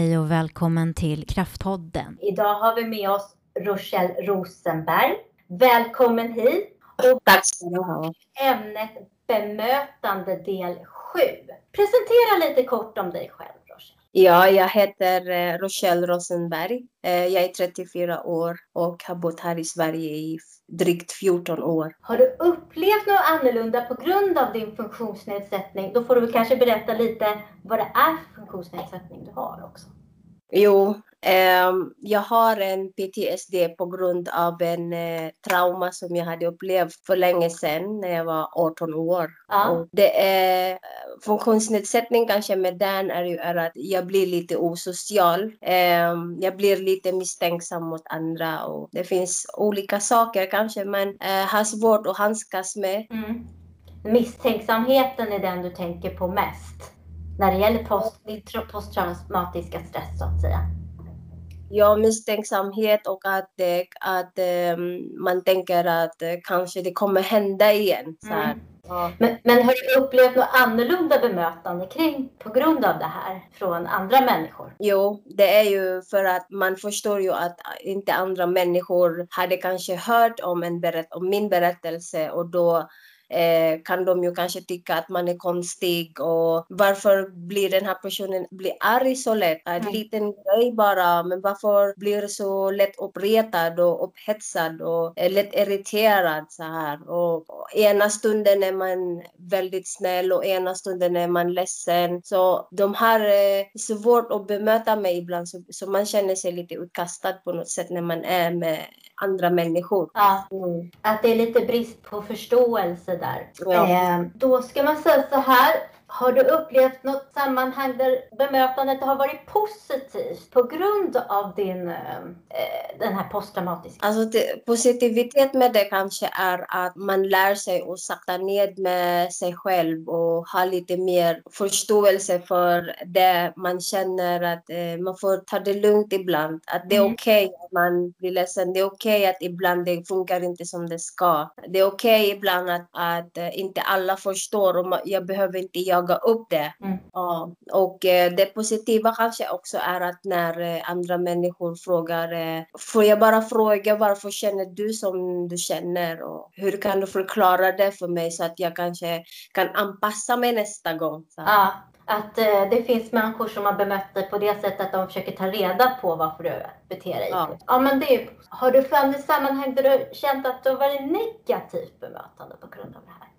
hej och välkommen till Krafthodden. Idag har vi med oss Rochelle Rosenberg. Välkommen hit. Och Tack ska du ha. Ämnet bemötande del 7. Presentera lite kort om dig själv. Ja, jag heter eh, Rochelle Rosenberg. Eh, jag är 34 år och har bott här i Sverige i drygt 14 år. Har du upplevt något annorlunda på grund av din funktionsnedsättning? Då får du kanske berätta lite vad det är för funktionsnedsättning du har också. Jo, Um, jag har en PTSD på grund av en uh, trauma som jag hade upplevt för länge sedan när jag var 18 år. Ja. Det är funktionsnedsättning kanske med den är ju är att jag blir lite osocial. Um, jag blir lite misstänksam mot andra och det finns olika saker kanske man uh, har svårt att handskas med. Mm. Misstänksamheten är den du tänker på mest när det gäller post, posttraumatiska stress så att säga ja, misstänksamhet och att, att um, man tänker att uh, kanske det kommer hända igen. Så mm. ja. men, men har du upplevt något annorlunda bemötande kring på grund av det här från andra människor? Jo, det är ju för att man förstår ju att inte andra människor hade kanske hört om, en berätt om min berättelse och då eh, kan de ju kanske tycka att man är konstig och varför blir den här personen blir arg så lätt? En mm. liten grej bara, men varför blir så lätt uppretad och upphetsad och lätt irriterad så här? Och, och ena stunden är man väldigt snäll och ena stunden är man ledsen. Så de har eh, svårt att bemöta mig ibland så, så man känner sig lite utkastad på något sätt när man är med andra människor. Ja, mm. Att det är lite brist på förståelse där. Ja. Eh, då ska man säga så här. Har du upplevt något sammanhang där bemötandet har varit positivt på grund av din, eh, den här posttraumatiska? Alltså det, positivitet med det kanske är att man lär sig att sakta ned med sig själv och ha lite mer förståelse för det man känner att eh, man får ta det lugnt ibland. Att det är mm. okej okay att man blir ledsen. Det är okej okay att ibland det funkar inte som det ska. Det är okej okay ibland att, att inte alla förstår och jag behöver inte göra jaga upp det. Mm. Ja. Och eh, det positiva kanske också är att när eh, andra människor frågar, eh, får jag bara fråga varför känner du som du känner? Och hur kan du förklara det för mig så att jag kanske kan anpassa mig nästa gång? Så. Ja, att det finns människor som har bemött dig på det sättet att de försöker ta reda på varför du beter dig. Ja. ja men det är, har du funnits sammanhang där du känt att du har varit negativt bemötande på grund av det här?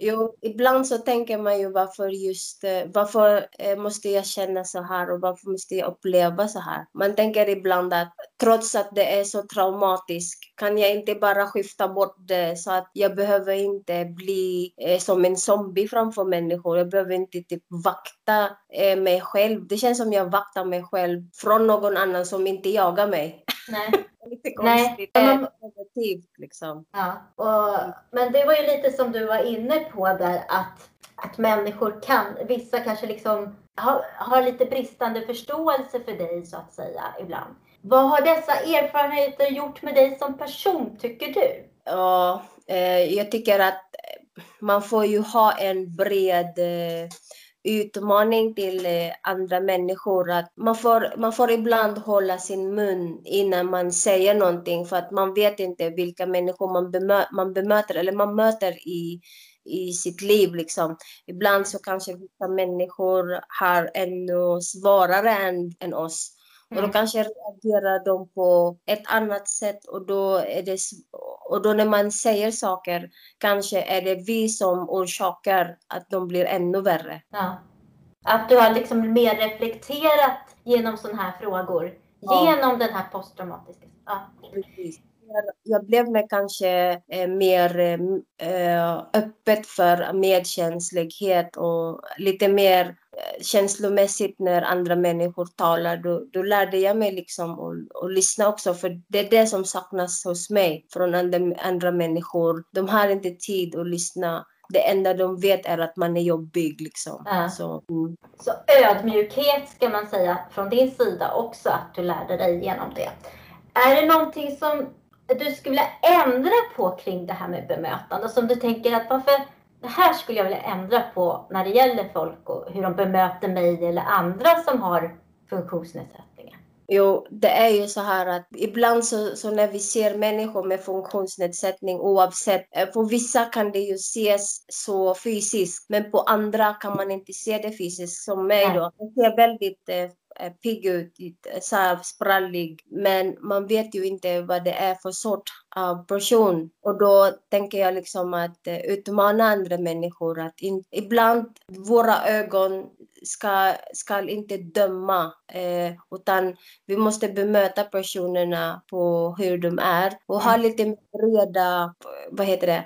Jo, ibland så tänker man ju varför just, eh, varför eh, måste jag känna så här och varför måste jag uppleva så här? Man tänker ibland att trots att det är så traumatiskt kan jag inte bara skifta bort det så att jag behöver inte bli eh, som en zombie framför människor. Jag behöver inte typ vakta mig själv. Det känns som jag vaktar mig själv från någon annan som inte jagar mig. Nej. lite konstigt. Nej, men, negativt liksom. Ja, och, men det var ju lite som du var inne på där att, att människor kan, vissa kanske liksom har, har lite bristande förståelse för dig så att säga ibland. Vad har dessa erfarenheter gjort med dig som person tycker du? Ja, eh, jag tycker att man får ju ha en bred eh, utmaning till eh, andra människor. Att man, får, man får ibland hålla sin mun innan man säger någonting för att man vet inte vilka människor man, bemö man bemöter eller man möter i, i sitt liv. Liksom. Ibland så kanske vissa människor har ännu svårare än, än oss. Och då mm. kanske reagerar de på ett annat sätt och då, är det, och då när man säger saker kanske är det vi som orsakar att de blir ännu värre. Ja. Att du har liksom mer reflekterat genom sådana här frågor. Ja. Genom den här posttraumatiska. Ja. Precis. Jag blev med kanske eh, mer eh, öppet för medkänslighet och lite mer känslomässigt när andra människor talar, då, då lärde jag mig liksom att, att lyssna också. För det är det som saknas hos mig från andra, andra människor. De har inte tid att lyssna. Det enda de vet är att man är jobbig. Liksom. Ja. Så, mm. Så ödmjukhet ska man säga från din sida också, att du lärde dig genom det. Är det någonting som du skulle vilja ändra på kring det här med bemötande? Som du tänker att varför det här skulle jag vilja ändra på när det gäller folk och hur de bemöter mig eller andra som har funktionsnedsättningar? Jo, det är ju så här att ibland så, så, när vi ser människor med funktionsnedsättning oavsett, eh, på vissa kan det ju ses så fysiskt, men på andra kan man inte se det fysiskt. Som mig då, jag ser väldigt eh, eh pigg ut, så här sprallig, men man vet ju inte vad det är för sort av person. Och då tänker jag liksom att eh, utmana andra människor. Att in, ibland våra ögon ska, ska inte döma, eh, utan vi måste bemöta personerna på hur de är och ha mm. lite breda, vad heter det,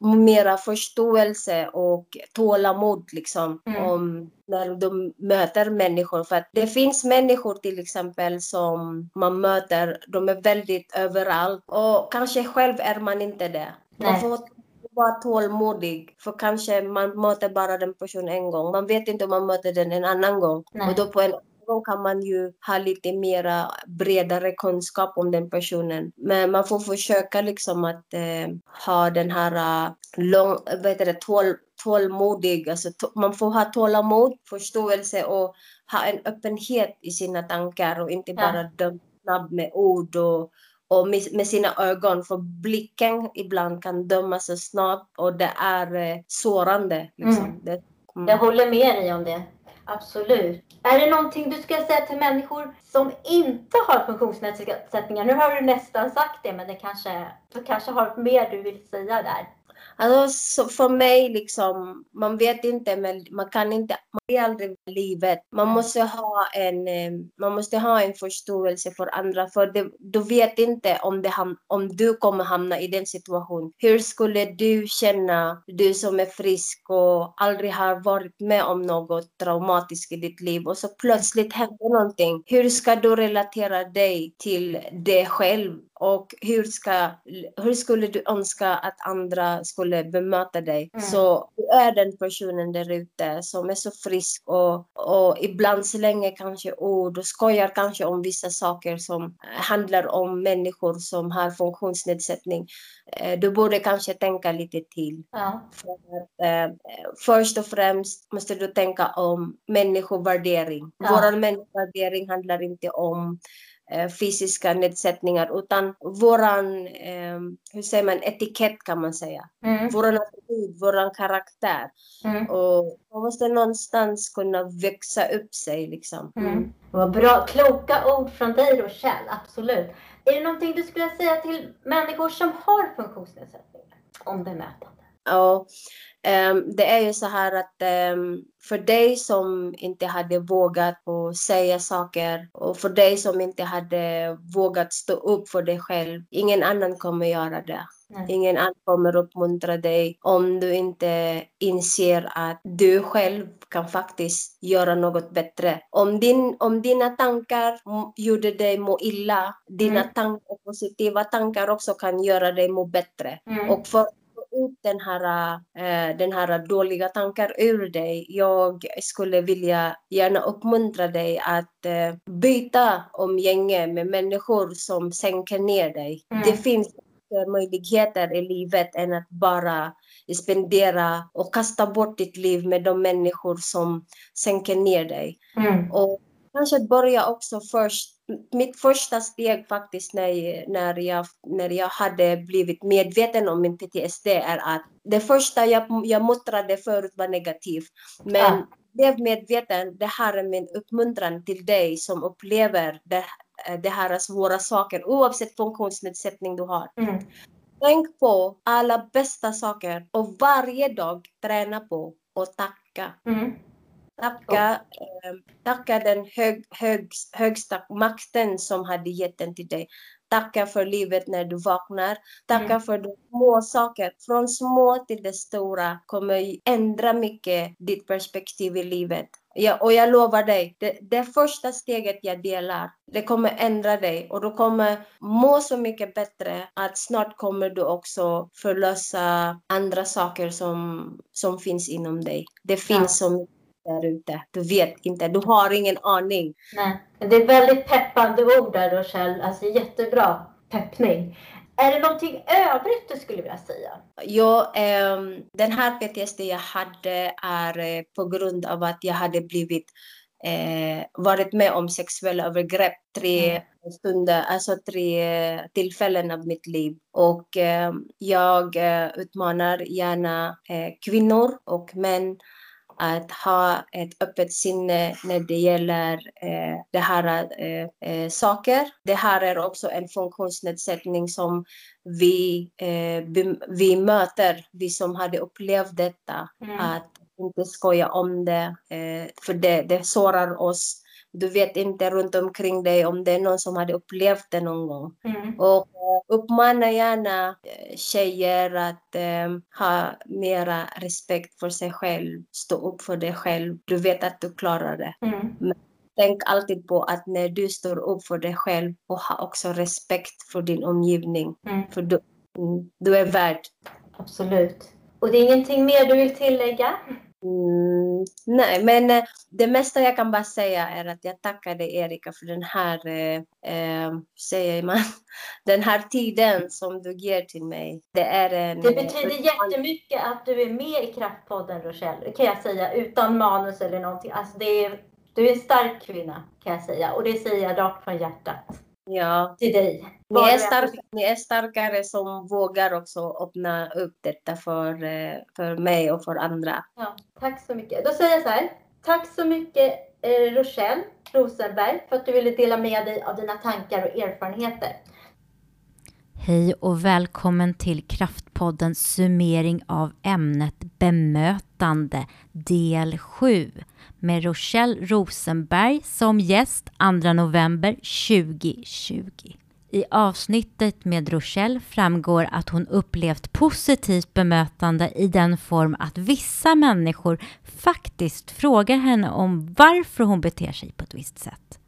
mera förståelse och tålamod liksom mm. om när de möter människor. För att det finns människor till exempel som man möter, de är väldigt överallt och kanske själv är man inte det. Man får vara tålmodig för kanske man möter bara den personen en gång. Man vet inte om man möter den en annan gång. Nej. Och då på en gång kan man ju ha lite mera bredare kunskap om den personen. Men man får försöka liksom att eh, ha den här uh, lång, vad heter det, tål, tålmodig. Alltså, man får ha tålamod, förståelse och ha en öppenhet i sina tankar och inte bara ja. döma snabb med ord och och med, med, sina ögon. För blicken ibland kan döma så snabbt och det är eh, sårande. Liksom. Mm. Det, mm. Jag håller med dig om det. Absolut. Är det någonting du ska säga till människor som inte har funktionsnedsättningar? Nu har du nästan sagt det, men det kanske, du kanske har mer du vill säga där. Alltså, för mig, liksom, man vet inte, men man kan inte, man är aldrig livet. Man måste ha en, eh, man måste ha en förståelse för andra, för det, du vet inte om, det, om du kommer hamna i den situationen. Hur skulle du känna, du som är frisk och aldrig har varit med om något traumatiskt i ditt liv och så plötsligt händer någonting. Hur ska du relatera dig till det själv? Och hur, ska, hur skulle du önska att andra skulle bemöta dig? Mm. Så du är den personen där ute som är så frisk och, och ibland slänger kanske ord och skojar kanske om vissa saker som handlar om människor som har funktionsnedsättning. Eh, du borde kanske tänka lite till. Ja. För att, eh, först och främst måste du tänka om människovärdering. Ja. Vår människovärdering handlar inte om fysiska nedsättningar utan våran, eh, hur säger man, etikett kan man säga. Mm. Våran attityd, våran karaktär. Mm. Och man måste någonstans kunna växa upp sig liksom. Mm. mm. Vad bra, kloka ord från dig Rochelle, absolut. Är det någonting du skulle säga till människor som har funktionsnedsättningar om bemötande? Ja, um, det är ju så här att um, för dig som inte hade vågat säga saker och för dig som inte hade vågat stå upp för dig själv, ingen annan kommer göra det. Nej. Ingen annan kommer uppmuntra dig om du inte inser att du själv kan faktiskt göra något bättre. Om, din, om dina tankar gjorde dig må illa, dina mm. tankar, positiva tankar också kan göra dig må bättre. Mm. Och för ut den här, äh, den här dåliga tankar ur dig. Jag skulle vilja gärna uppmuntra dig att äh, byta umgänge med människor som sänker ner dig. Mm. Det finns möjligheter i livet än att bara spendera och kasta bort ditt liv med de människor som sänker ner dig. Mm. Och kanske börja också först mitt första steg faktiskt när, när, jag, när jag hade blivit medveten om min PTSD är att det första jag, jag muttrade förut var negativt. Men ah. blev medveten, det här är min uppmuntran till dig som upplever det, det här svåra saker oavsett funktionsnedsättning du har. Mm. Tänk på alla bästa saker och varje dag träna på och tacka. Mm. Tacka, eh, tacka den hög, hög, högsta makten som hade gett den till dig. Tacka för livet när du vaknar. Tacka mm. för de små saker. Från små till det stora kommer ändra mycket ditt perspektiv i livet. Ja, och jag lovar dig, det, det första steget jag delar, det kommer ändra dig och du kommer må så mycket bättre att snart kommer du också förlösa andra saker som, som finns inom dig. Det finns ja. så mycket där ute. Du vet inte, du har ingen aning. Nej, det är väldigt peppande ord där Rochelle. Alltså jättebra peppning. Är det någonting övrigt du skulle vilja säga? Ja, um, den här PTSD jag hade är uh, på grund av att jag hade blivit eh, varit med om sexuella övergrepp tre mm. stunder, alltså tre tillfällen av mitt liv. Och eh, jag eh, utmanar gärna eh, kvinnor och män att ha ett öppet sinne när det gäller eh, det här eh, eh, saker. Det här är också en funktionsnedsättning som vi, eh, vi möter, vi som hade upplevt detta. Mm. Att inte skoja om det, eh, för det, det sårar oss du vet inte runt omkring dig om det är någon som hade upplevt det någon gång. Mm. Och uh, uppmana gärna uh, tjejer att uh, ha mera respekt för sig själv, stå upp för dig själv. Du vet att du klarar det. Mm. Men tänk alltid på att när du står upp för dig själv och ha också respekt för din omgivning. Mm. För du, mm, du är värd. Absolut. Och det är ingenting mer du vill tillägga? Mm, nej, men eh, det mesta jag kan bara säga är att jag tackar dig Erika för den här, eh, eh säger man, den här tiden som du ger till mig. Det, är en, det betyder jättemycket att du är med i Kraftpodden Rochelle, kan jag säga, utan manus eller någonting. Alltså det är, du är en stark kvinna kan jag säga och det säger jag rakt från hjärtat. Ja. Till dig. Ni är, stark, ni är starkare som vågar också öppna upp detta för, eh, för mig och för andra. Ja, tack så mycket. Då säger jag så här. Tack så mycket eh, Rochelle Rosenberg för att du ville dela med dig av dina tankar och erfarenheter. Hej och välkommen till Kraftpoddens summering av ämnet bemötande del 7 med Rochelle Rosenberg som gäst 2 november 2020. I avsnittet med Rochelle framgår att hon upplevt positivt bemötande i den form att vissa människor faktiskt frågar henne om varför hon beter sig på ett visst sätt.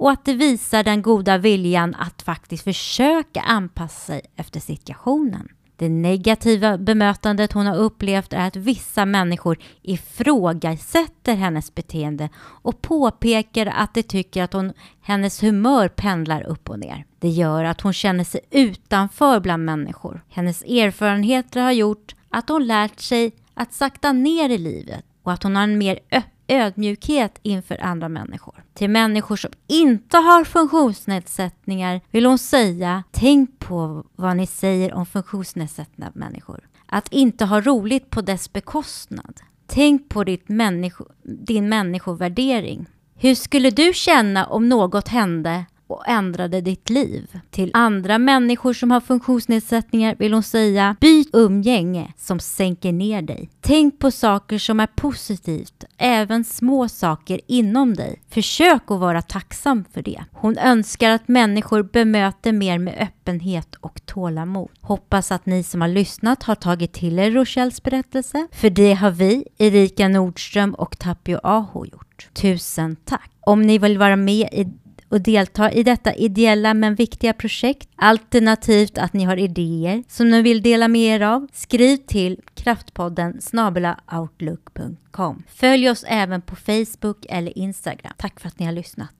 Och att det visar den goda viljan att faktiskt försöka anpassa sig efter situationen. Det negativa bemötandet hon har upplevt är att vissa människor ifrågasätter hennes beteende och påpekar att de tycker att hon, hennes humör pendlar upp och ner. Det gör att hon känner sig utanför bland människor. Hennes erfarenheter har gjort att hon lärt sig att sakta ner i livet och att hon har en mer öppen ödmjukhet inför andra människor. Till människor som inte har funktionsnedsättningar vill hon säga, tänk på vad ni säger om funktionsnedsatta människor. Att inte ha roligt på dess bekostnad. Tänk på ditt människo, din människovärdering. Hur skulle du känna om något hände och ändrade ditt liv. Till andra människor som har funktionsnedsättningar vill hon säga byt umgänge som sänker ner dig. Tänk på saker som är positivt, även små saker inom dig. Försök att vara tacksam för det. Hon önskar att människor bemöter mer med öppenhet och tålamod. Hoppas att ni som har lyssnat har tagit till er Rochelles berättelse. För det har vi, Erika Nordström och Tapio Aho gjort. Tusen tack! Om ni vill vara med i och delta i detta ideella men viktiga projekt. Alternativt att ni har idéer som ni vill dela med er av. Skriv till kraftpodden snabelaoutlook.com. Följ oss även på Facebook eller Instagram. Tack för att ni har lyssnat.